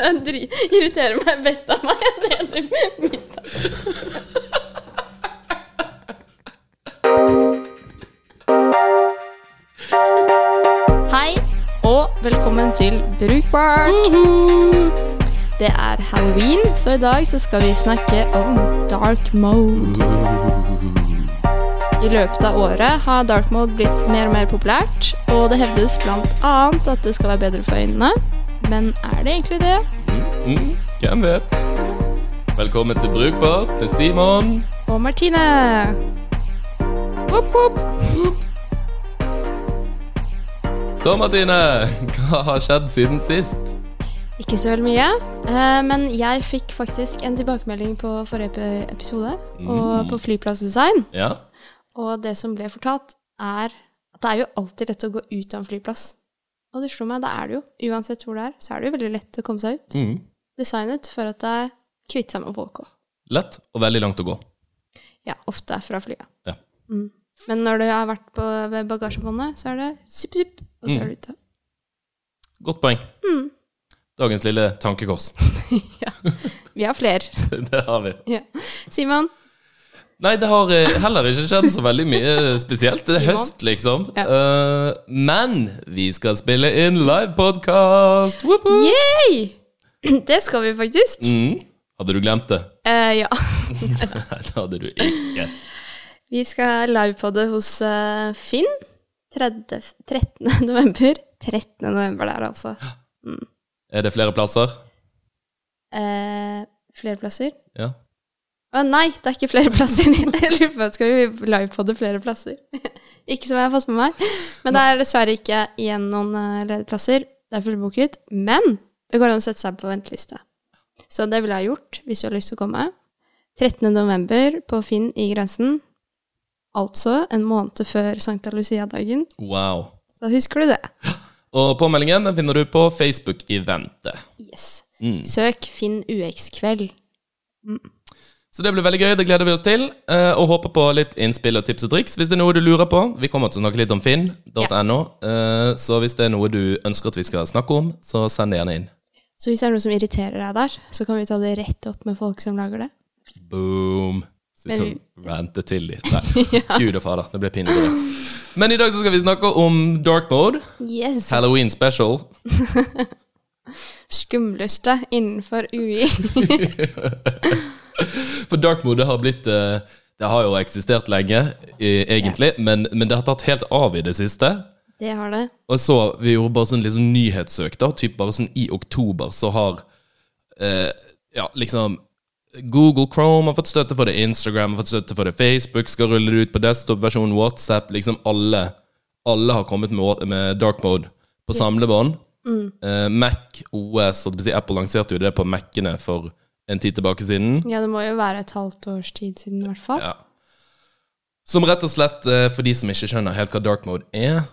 Dri- irriterer meg vettet av meg. Jeg deler middag. Hei, og velkommen til Brukbart. Det er halloween, så i dag så skal vi snakke om dark mode. I løpet av året har dark mode blitt mer og mer populært, og det hevdes annet at det skal være bedre for øynene. Men er det egentlig det? Mm, hvem vet? Velkommen til Brukbart med Simon. Og Martine. Woop, woop. Så, Martine, hva har skjedd siden sist? Ikke så veldig mye, eh, men jeg fikk faktisk en tilbakemelding på forrige episode, og på flyplassdesign. Ja, Og det som ble fortalt, er at det er jo alltid lett å gå ut av en flyplass. Og det slo meg, det er det jo. Uansett hvor det er, så er det jo veldig lett å komme seg ut. mm. Designet for at det er kvitt seg med folk òg. Lett og veldig langt å gå. Ja, ofte fra flyet. Ja. Mm. Men når du har vært på ved bagasjebåndet, så er det supp, supp, og så er du ute. Godt poeng. Mm. Dagens lille tankekors. Vi har flere. det har vi. Ja. Simon, Nei, det har eh, heller ikke skjedd så veldig mye spesielt. Det er høst, liksom. Ja. Uh, men vi skal spille inn livepodkast! yay! Det skal vi faktisk. Mm. Hadde du glemt det? Uh, ja. Nei, det hadde du ikke. Vi skal livepodde hos eh, Finn 30, 13. november. 13. november der, altså. Er det flere plasser? Eh, flere plasser? Ja. Å nei, det er ikke flere plasser. Jeg lurer på, Skal vi livepodde flere plasser? ikke som jeg har fått med meg. Men det er dessverre ikke igjen noen eh, ledige plasser. Det er fullbooket. Men det går an å sette seg på venteliste. Så det ville jeg gjort hvis du har lyst til å komme. 13. november på Finn i Grensen. Altså en måned før Sankta Lucia-dagen. Wow. Så husker du det. Og påmeldingen den finner du på Facebook-eventet. Yes. Mm. Søk Finn UX-kveld. Så det blir veldig gøy, det gleder vi oss til. eh, Og håper på litt innspill og tips og triks hvis det er noe du lurer på. Vi kommer til å snakke litt om finn.no, eh, så hvis det er noe du ønsker at vi skal snakke om, så send det gjerne inn. Så hvis det er noe som irriterer deg der, så kan vi ta det rett opp med folk som lager det. Boom. Sitte og rante til de. Nei, gud og fader, det ble pinlig direkt. Men i dag så skal vi snakke om dark mode. Yes. Halloween special. Skumleste innenfor UI. For dark mode har blitt eh, Det har jo eksistert lenge, egentlig, egentlig, men, men det har tatt helt av i det siste. det har det. Og så, Vi gjorde bare sånn liksom nyhetssøk. da, typ Bare sånn i oktober så har eh, Ja, liksom Google Chrome har fått støtte for det, Instagram har fått støtte for det, Facebook skal rulle det ut på desktop-versjonen, WhatsApp Liksom alle Alle har kommet med, med dark mode på Yes. samlebånd. Eh, Mac, OS og Apple lanserte jo det på Mac-ene for en tid tilbake siden. Ja, det må jo være et halvt års tid siden, i hvert fall. Ja. Som rett og slett, eh, for de som ikke skjønner helt hva dark mode er,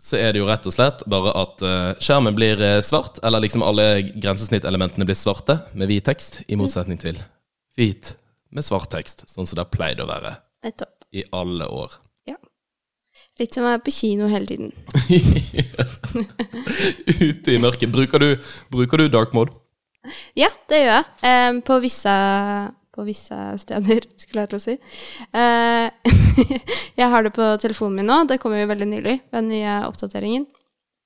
så er det jo rett og slett bare at eh, skjermen blir eh, svart, eller liksom alle grensesnittelementene blir svarte med hvit tekst, i motsetning til hvit med svart tekst, sånn som det har pleid å være i alle år. Ja. Litt som å være på kino hele tiden. Ute i mørket. Bruker du, bruker du dark mode? Ja, det gjør jeg. Um, på visse på visse steder, skulle jeg til å si. Uh, jeg har det på telefonen min nå. Det kommer jo veldig nylig, den nye oppdateringen.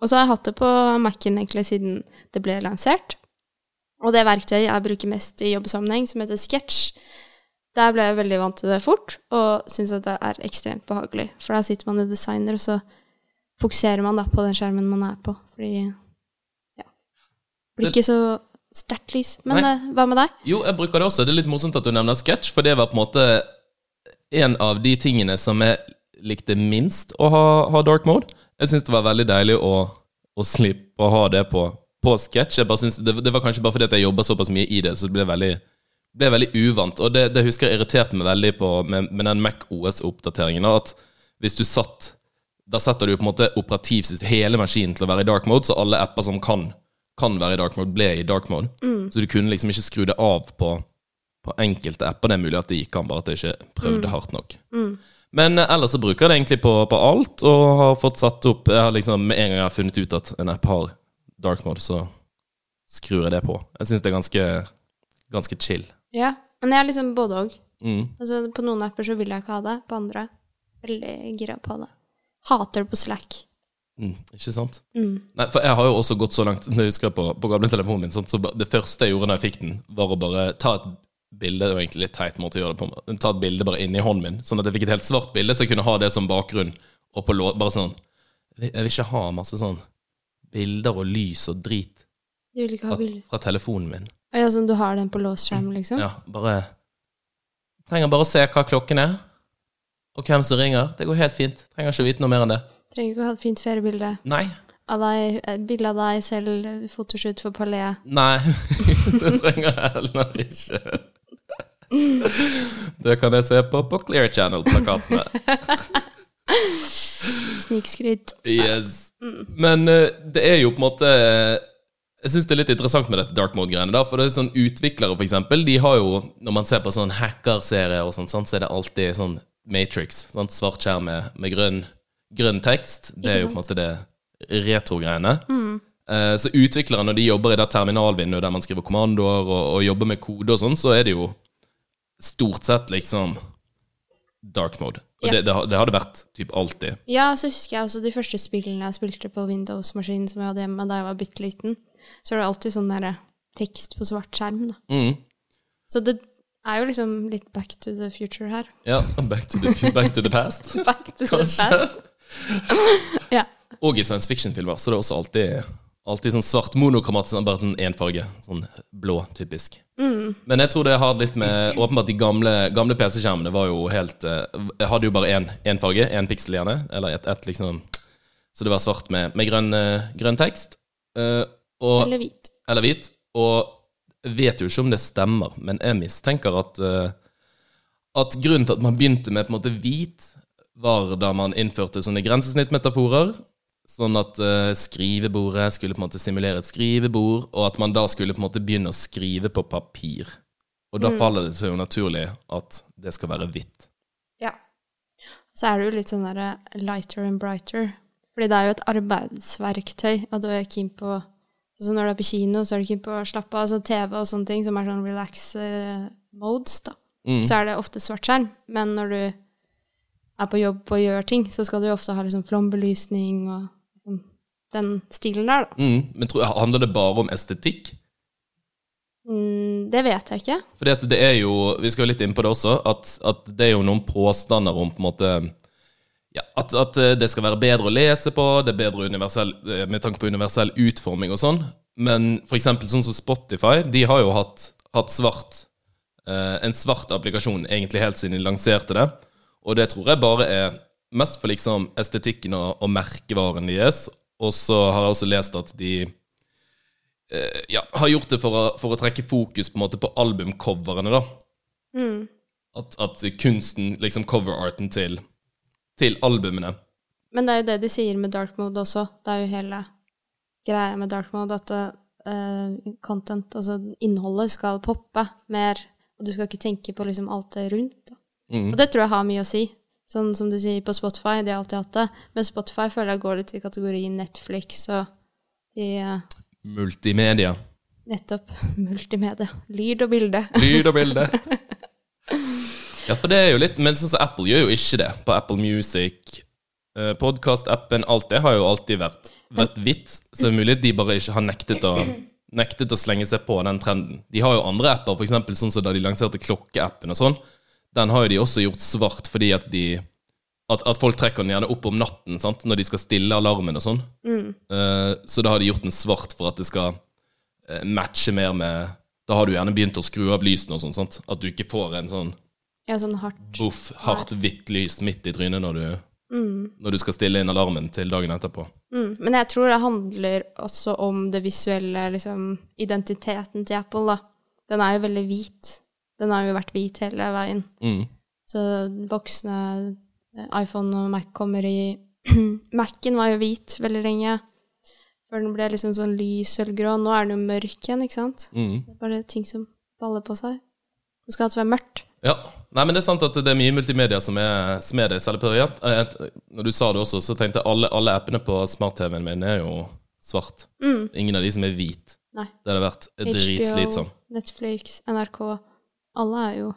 Og så har jeg hatt det på Mac-en egentlig siden det ble lansert. Og det verktøyet jeg bruker mest i jobbsammenheng, som heter Sketch, der ble jeg veldig vant til det fort, og syns at det er ekstremt behagelig. For da sitter man og designer, og så fokuserer man da på den skjermen man er på. Fordi ja. Blir ikke så sterkt lys. Men eh, hva med deg? Jo, jeg bruker det også. Det er litt morsomt at du nevner sketsj, for det var på en måte en av de tingene som jeg likte minst å ha, ha dark mode. Jeg syns det var veldig deilig å, å slippe å ha det på, på sketsj. Det, det var kanskje bare fordi at jeg jobba såpass mye i det, så det ble veldig, ble veldig uvant. Og det, det husker jeg irriterte meg veldig på med, med den Mac OS-oppdateringen. At hvis du satt Da setter du på en måte operativsystem, hele maskinen til å være i dark mode, så alle apper som kan, kan være i dark mode, ble i dark mode. Så du kunne liksom ikke skru det av på, på enkelte apper. Det er mulig at det gikk an, bare at jeg ikke prøvde hardt nok. Men eh, ellers så bruker jeg det egentlig på, på alt, og har fått satt opp jeg har liksom, Med en gang jeg har funnet ut at en app har dark mode, så, skrur jeg det på. Jeg syns det er ganske, ganske chill. Ja, men jeg er liksom både òg. Mm. Altså, på noen apper så vil jeg ikke ha det, på andre veldig gira på det. Hater det på Slack. Mm, ikke sant? Mm. Nei, for jeg har jo også gått så langt Når jeg husker på, på gamle telefonen min, sant? så det første jeg gjorde da jeg fikk den, var å bare ta et bilde Det var egentlig litt teit måte å gjøre det på, ta et bilde bare inni hånden min, sånn at jeg fikk et helt svart bilde, så jeg kunne ha det som bakgrunn. Og på låt, bare sånn Jeg vil- ikke ha masse sånn bilder og lys og drit Du vil ikke ha fra, bilder? fra telefonen min. Ja, sånn du har den på låst skjerm, liksom? Ja, bare Trenger bare å se hva klokken er, og hvem som ringer. Det går helt fint. Trenger ikke vite noe mer enn det. Trenger ikke å ha et fint feriebilde Nei. av deg, et bilde av deg selv, fotoshoot for Palais. Nei, det trenger jeg heller ikke. Det kan jeg se på på Clear Channel-plakatene. Snikskryt. Yes. Men eh, det er jo på en måte Jeg syns det er litt interessant med dette dark mode-greiene. da, For det er sånn utviklere, for eksempel, de har jo Når man ser på sånn hackerserier og sånn, så er det alltid sånn Matrix. Sånn Svart skjerm med, med grønn, grønn tekst. Det er jo på en måte det retro-greiene. Eh, Så utviklere, når de jobber i det terminalvinduet der man skriver kommandoer og, og jobber med kode og sånn, så er det jo stort sett liksom dark mode. Og Ja. det, det, det har det vært typ alltid. Ja, så husker jeg også de første spillene jeg spilte på Windows-maskinen som jeg hadde hjemme da jeg var bitte liten. Så er det alltid sånn der tekst på svart skjerm, da. Mm. Så det er jo liksom litt back to the future her. Ja, back to the, back to the past. Back to the past. ja. Og i science fiction-filmer så det er også alltid, alltid sånn svart monokromatisk, sånn bare sånn én farge. Sånn blå, typisk. Men jeg tror det har litt med Åpenbart de gamle, gamle PC-skjermene var jo helt Jeg Hadde jo bare én farge, én piksel gjerne, eller ett et, liksom Så det var svart med, med grønn, eh, grønn tekst. eh, og, Eller hvit. eller hvit. Og jeg vet jo ikke om det stemmer, men jeg mistenker at eh, At grunnen til at man begynte med på en måte hvit, var da man innførte sånne grensesnittmetaforer. Sånn at uh, skrivebordet skulle på en måte simulere et skrivebord, og at man da skulle på en måte begynne å skrive på papir. Og da faller det seg jo naturlig at det skal være hvitt. Ja. Så er det jo litt sånn derre lighter and brighter. Fordi det er jo et arbeidsverktøy, og du er keen på Så når du er på kino, så er du keen på å slappe av. Altså TV og sånne ting som er sånn relax eh, modes, da. Mm. Så er det ofte svart skjerm. Men når du er på jobb og gjør ting, så skal du jo ofte ha liksom flombelysning og liksom den stilen der, da. Mm. Men tror, handler det bare om estetikk? Mm, det vet jeg ikke. At det er jo, vi skal jo litt inn på det også, at, at det er jo noen påstander om på en måte ja, at, at det skal være bedre å lese på, det er bedre eh, med tanke på universell utforming og sånn. Men for eksempel sånn som Spotify, de har jo hatt, hatt svart, eh, en svart applikasjon egentlig helt siden de lanserte det. Og det tror jeg bare er mest for liksom estetikken og, og merkevaren deres. Og så har jeg også lest at de eh, ja, har gjort det for å, for å trekke fokus på en måte på albumcoverene, da. Mm. At, at kunsten, liksom coverarten til, til albumene Men det er jo det de sier med dark mode også. Det er jo hele greia med dark mode at uh, content, altså innholdet, skal poppe mer. Og du skal ikke tenke på liksom alt det rundt. Mm. Og det tror jeg har mye å si. Sånn som du sier på Spotify, de har alltid hatt det. Men Spotify føler jeg går litt i kategorien Netflix og de uh, Multimedia. nettopp multimedia. Lyd og bilde. Lyd og bilde. Ja, for det er jo litt Men sånn som Apple gjør jo ikke det. På Apple Music, eh, podkast-appen, alt det har jo alltid vært, vært hvitt. Så det er mulig de bare ikke har nektet å, nektet å slenge seg på den trenden. De har jo andre apper, eksempel sånn som da de lanserte klokkeappen og sånn. Den har jo de også gjort svart fordi at de at, at folk trekker den gjerne opp om natten sant? når de skal stille alarmen og sånn. Eh, så da har de gjort den svart for at det skal uh, matche mer med Da har du gjerne begynt å skru av lysene og sånn. sant? At du ikke får en sånn Ja, sånn hardt. boff, hardt hvitt lys midt i trynet når du, Mm. når du skal stille inn alarmen til dagen etterpå. Mm. Men jeg tror det handler også om det visuelle, liksom, identiteten til Apple, da. Den er jo veldig hvit. Den har jo vært hvit hele veien. Mm. Så voksne eh, iPhone og Mac kommer i Mac-en var jo hvit veldig lenge. Før den ble liksom sånn lys sølvgrå. Nå er den jo mørk igjen, ikke sant? Mm. Det er bare ting som baller på seg. Det skal alltid være mørkt. Ja. Nei, men det er sant at det er mye multimedia som er, smed er det. På, Når du sa det også, så tenkte jeg alle, alle appene på smart-TV-en min er jo svart. Mm. Ingen av de som er hvit. Nei. Det hadde vært dritslitsomt. Netflix, NRK. Alle er jo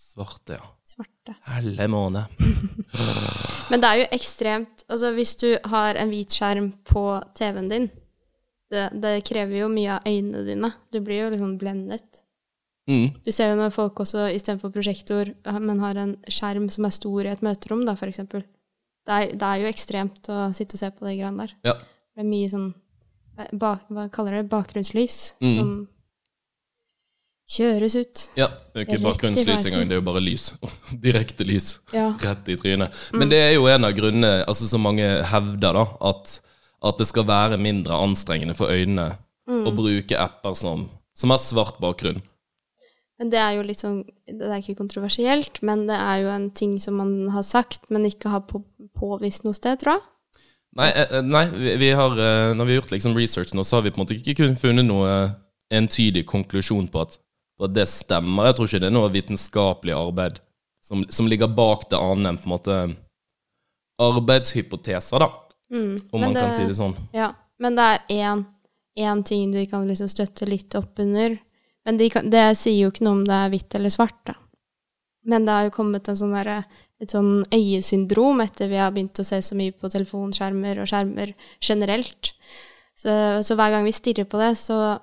Svarte, ja. svarte. Helle måne. Men det er jo ekstremt Altså, hvis du har en hvit skjerm på TV-en din, det, det krever jo mye av øynene dine. Du blir jo liksom blendet. Mm. Du ser jo når folk også istedenfor prosjektor, men har en skjerm som er stor i et møterom, da, for eksempel. Det er, det er jo ekstremt å sitte og se på de greiene der. Ja. Det er mye sånn bak, Hva kaller det? Bakgrunnslys Mm. som kjøres ut. ja. Det er ikke bakgrunnslys engang, det er jo bare lys. Direkte lys. Ja. Rett i trynet. Men det er jo en av grunnene, altså som mange hevder, da, at, at det skal være mindre anstrengende for øynene å bruke apper som, som har svart bakgrunn. Men det er jo litt sånn Det er ikke kontroversielt, men det er jo en ting som man har sagt, men ikke har på, påvist noe sted, tror jeg. Nei, eh, eh, nei vi, vi har, eh, når vi har gjort liksom research nå, så har vi på en måte ikke kun funnet noe entydig konklusjon på at, at det stemmer. Jeg tror ikke det er noe vitenskapelig arbeid som, som ligger bak det annet enn på en måte arbeidshypoteser, da, Mm. om man kan si det sånn. Ja, men det er én, ting de kan liksom støtte litt opp under. Men de kan, det sier jo ikke noe om det er hvitt eller svart, da. Men det har jo kommet en sånn der, et sånn øyesyndrom etter vi har begynt å se så mye på telefonskjermer og skjermer generelt. Så, så hver gang vi stirrer på det, så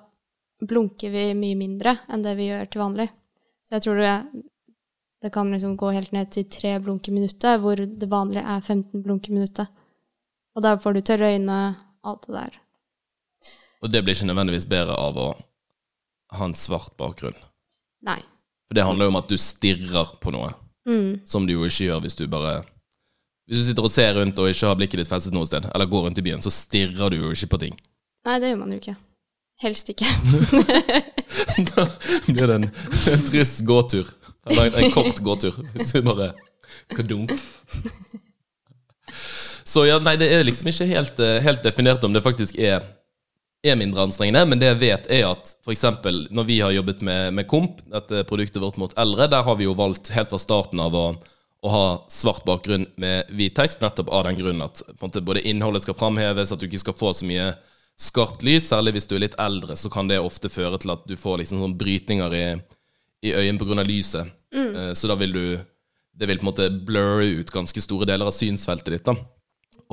blunker vi mye mindre enn det vi gjør til vanlig. Så jeg tror det, det kan liksom gå helt ned til tre blunk i minuttet, hvor det vanlige er 15 blunk i minuttet. Og da får du tørre øyne, alt det der. Og det blir ikke nødvendigvis bedre av å ha en svart bakgrunn. Nei. For det handler jo om at du stirrer på noe, Mm. som du jo ikke gjør hvis du bare Hvis du sitter og ser rundt og ikke har blikket ditt festet noe sted, eller går rundt i byen, så stirrer du jo ikke på ting. Nei, det gjør man jo ikke. Helst ikke. Da blir det en, en trist gåtur. Eller en, kort gåtur, hvis vi bare kadunk. Så ja, nei, det er liksom ikke helt, eh, helt definert om det faktisk er, er mindre anstrengende, men det jeg vet er at eksempel når vi har jobbet med, med Komp, dette produktet vårt mot eldre, der har vi jo valgt helt fra starten av å, å ha svart bakgrunn med hvit tekst, nettopp av den grunn at måte, både innholdet skal framheves, at du ikke skal få så mye skarpt lys, særlig hvis du er litt eldre, så kan det ofte føre til at du får liksom sånn brytninger i, i øynene pga. lyset. Mm. Så da vil du Det vil på en måte blurre ut ganske store deler av synsfeltet ditt. da.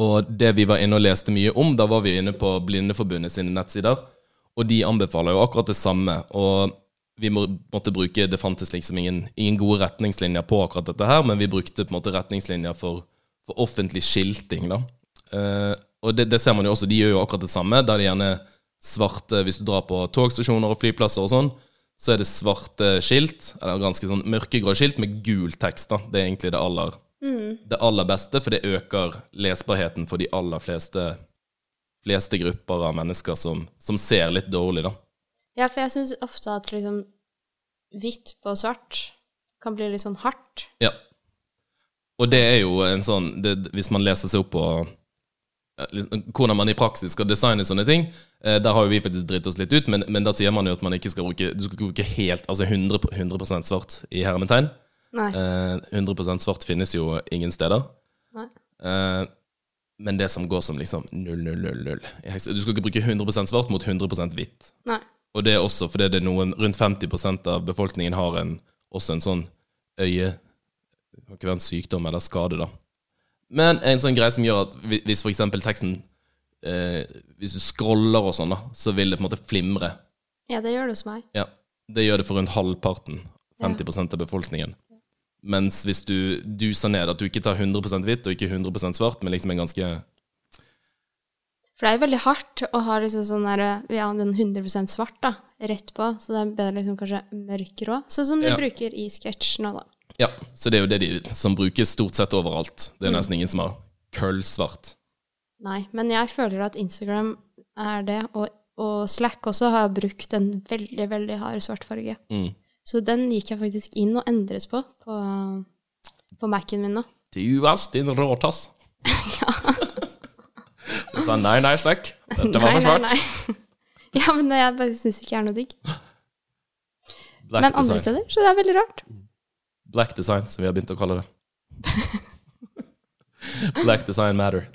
Og det vi var inne og leste mye om, da var vi inne på Blindeforbundet sine nettsider, og de anbefaler jo akkurat det samme. Og vi må, måtte bruke Det fantes liksom ingen, ingen gode retningslinjer på akkurat dette her, men vi brukte på en måte retningslinjer for, for offentlig skilting, da. Eh, og det, det ser man jo også, de gjør jo akkurat det samme. Der det gjerne svarte Hvis du drar på togstasjoner og flyplasser og sånn, så er det svarte skilt, eller ganske sånn mørkegrå skilt med gul tekst. da. Det er egentlig det aller, det aller beste, for det øker lesbarheten for de aller fleste, fleste grupper av mennesker som, som ser litt dårlig, da. Ja, for jeg syns ofte at liksom hvitt på svart kan bli litt sånn hardt. Ja. Og det er jo en sånn det, Hvis man leser seg opp på hvordan man i praksis skal designe sånne ting, eh, der har jo vi faktisk dritt oss litt ut, men, men da sier man jo at man ikke skal bruke Du skal bruke helt, altså 100, på- 100% svart i hermetegn. Nei. Eh, 100% svart finnes jo ingen steder. Nei. Eh, men det som går som liksom 000 i heks- Du skal ikke bruke 100% svart mot 100% hvitt. Nei. Og det er også fordi det er noen Rundt 50% av befolkningen har en, også en sånn øye Det kan ikke være en sykdom eller skade, da. Men en sånn greie som gjør at hvis eksempel teksten eh, Hvis du scroller og sånn, da, så vil det på en måte flimre. Ja, det gjør det hos meg. Ja, Det gjør det for rundt halvparten. 50% av befolkningen. Mens hvis du duser ned, at du ikke tar 100% hvitt og ikke 100% svart, men liksom en ganske For det er jo veldig hardt å ha liksom sånn der, ja, den 100 svart da, rett på, så det er bedre liksom kanskje mørkere òg. Sånn som de Ja. bruker i sketsj nå, da. Ja, så det er jo det de som brukes stort sett overalt. Det er nesten ingen som har køllsvart. Nei, men jeg føler at Instagram er det, og, og Slack også har brukt en veldig, veldig hard svart farge. Mm. Så den gikk jeg faktisk inn og endret på på, på Mac-en min nå. Du ass, din råtass. Du sa nei, nei, Slack. Dette var for svart. Nei, nei. Ja, men jeg bare syns ikke er noe digg. Black Men andre steder, så det er veldig rart. Black design, som vi har begynt å kalle det. Black design matter.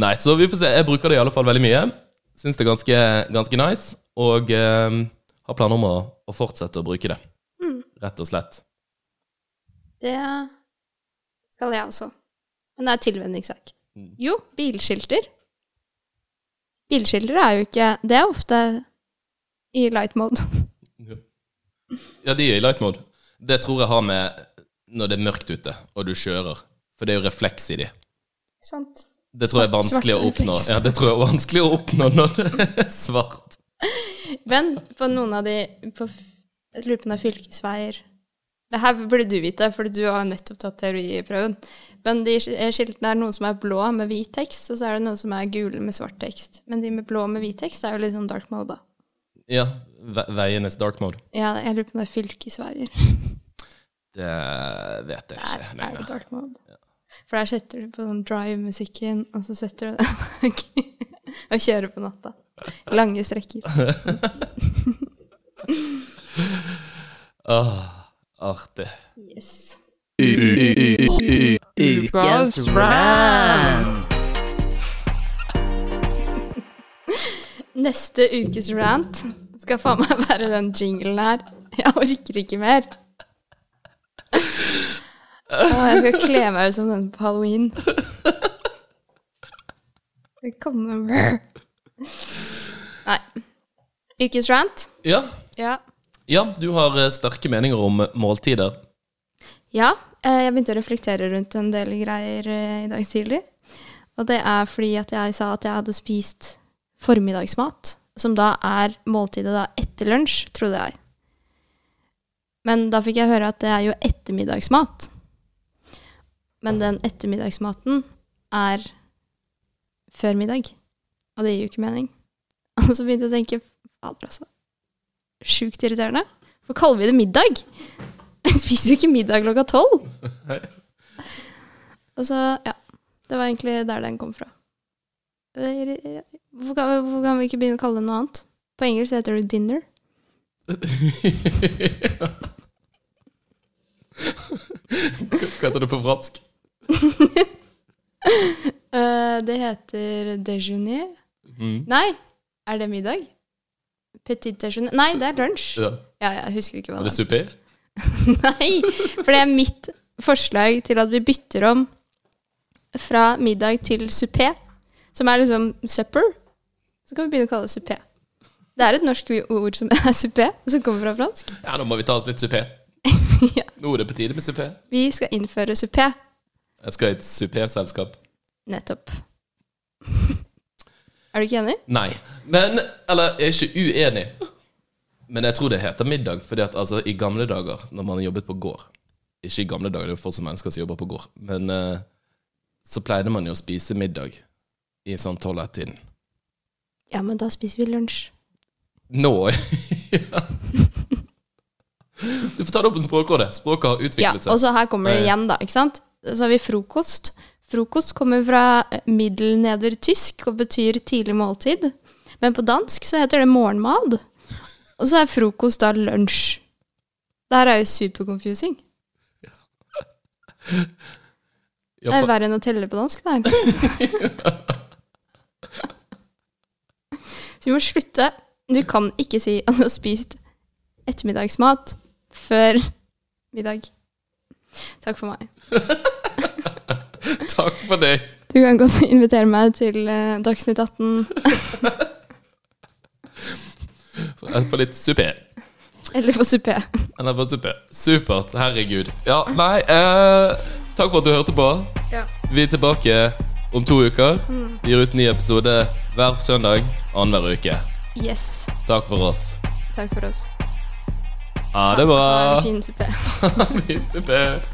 Nei, så vi får se. Jeg bruker det i alle fall veldig mye. Syns det er ganske, ganske nice. Og eh, har planer om å, å fortsette å bruke det. Rett og slett. Det skal jeg også. Men det er tilvenningssak. Mm. Jo, bilskilter. Bilskilter er jo ikke Det er ofte i light mode. Ja, de er i light mode. Det tror jeg har med når det er mørkt ute, og du kjører. For det er jo refleks i de. Sant. Det tror jeg er vanskelig å oppnå. Ja, det tror jeg er vanskelig å oppnå når det er svart. Men på noen av de på, Jeg lurer på om det er fylkesveier Det her burde du vite, for du har nettopp tatt teoriprøven. Men de skiltene er noen som er blå med hvit tekst, og så er det noen som er gule med svart tekst. Men de med blå med hvit tekst er jo litt sånn dark mode, da. Ja, veienes dark mode. Ja, jeg lurer på om det er fylkesveier. Det vet jeg Det er, ikke. er det dark mode. For der setter du på sånn drive-musikken, og så setter du den og kjører på natta. Lange strekker. Åh, artig. Yes. Ukas rant. Neste ukes rant skal faen meg være den jinglen her. Jeg orker ikke mer. Åh, jeg skal kle meg ut som den på halloween. Det kommer Nei. Ukens rant? Ja, Ja. ja du har eh, sterke meninger om måltider. Ja, eh, jeg begynte å reflektere rundt en del greier eh, i dag tidlig. Og det er fordi at jeg sa at jeg hadde spist formiddagsmat, som da er måltidet da etter lunsj, trodde jeg. Men da fikk jeg høre at det er jo ettermiddagsmat. Men den ettermiddagsmaten er før middag. Og det gir jo ikke mening. Og så begynte jeg å tenke Fader, altså. Sjukt irriterende. Hvorfor kaller vi det middag? Jeg spiser jo ikke middag klokka tolv. Og så, ja. Det var egentlig der den kom fra. Er- Hvorfor kan, hvor kan vi ikke begynne å kalle det noe annet? På engelsk heter det dinner. Hva heter det på fransk? Eh, det heter déjeuner. Mm. Nei, er det middag? Petit déjeuner. Nei, det er lunsj. Ja. Ja, jeg husker ikke hva det Er det supé? Nei, for det er mitt forslag til at vi bytter om fra middag til supé, som er liksom supper. Så kan vi begynne å kalle det supé. Det er et norsk ord som er supé, som kommer fra fransk. Ja, nå må vi ta oss litt supé. Ja. Nå er det på tide med supé. Vi skal innføre supé. Jeg skal i et supé-selskap. Nettopp. er du ikke enig? Nei. Men Eller, jeg er ikke uenig. Men jeg tror det heter middag, fordi at altså, i gamle dager, når man jobbet på gård Ikke i gamle dager, det er jo fortsatt mennesker som jobber på gård, men uh, så pleide man jo å spise middag i sånn tolv-ett-tiden. Ja, men da spiser vi lunsj. Nå ja. Du får ta det opp med Språkrådet. Språket har utviklet seg. Ja, og så her kommer det Eh. igjen, da. ikke sant? Så har vi frokost. Frokost kommer fra middelnedertysk og betyr tidlig måltid. Men på dansk så heter det morgenmad. Og så er frokost da lunsj. Det her er jo superconfusing. Det Ja, er for, verre enn å telle på dansk, det her. Så vi må slutte. Du kan ikke si at du har spist ettermiddagsmat før middag. Takk for meg. takk for deg. Du kan godt invitere meg til eh, Dagsnytt 18 For litt supé. eller for supé. Eller for supé. Supert. Herregud. Ja, nei eh, Takk for at du hørte på. Ja. Vi er tilbake om to uker. Gir ut ny episode hver søndag annenhver uke. Yes. Takk for oss. Takk for oss. Ha det bra. Ha en fin suppe.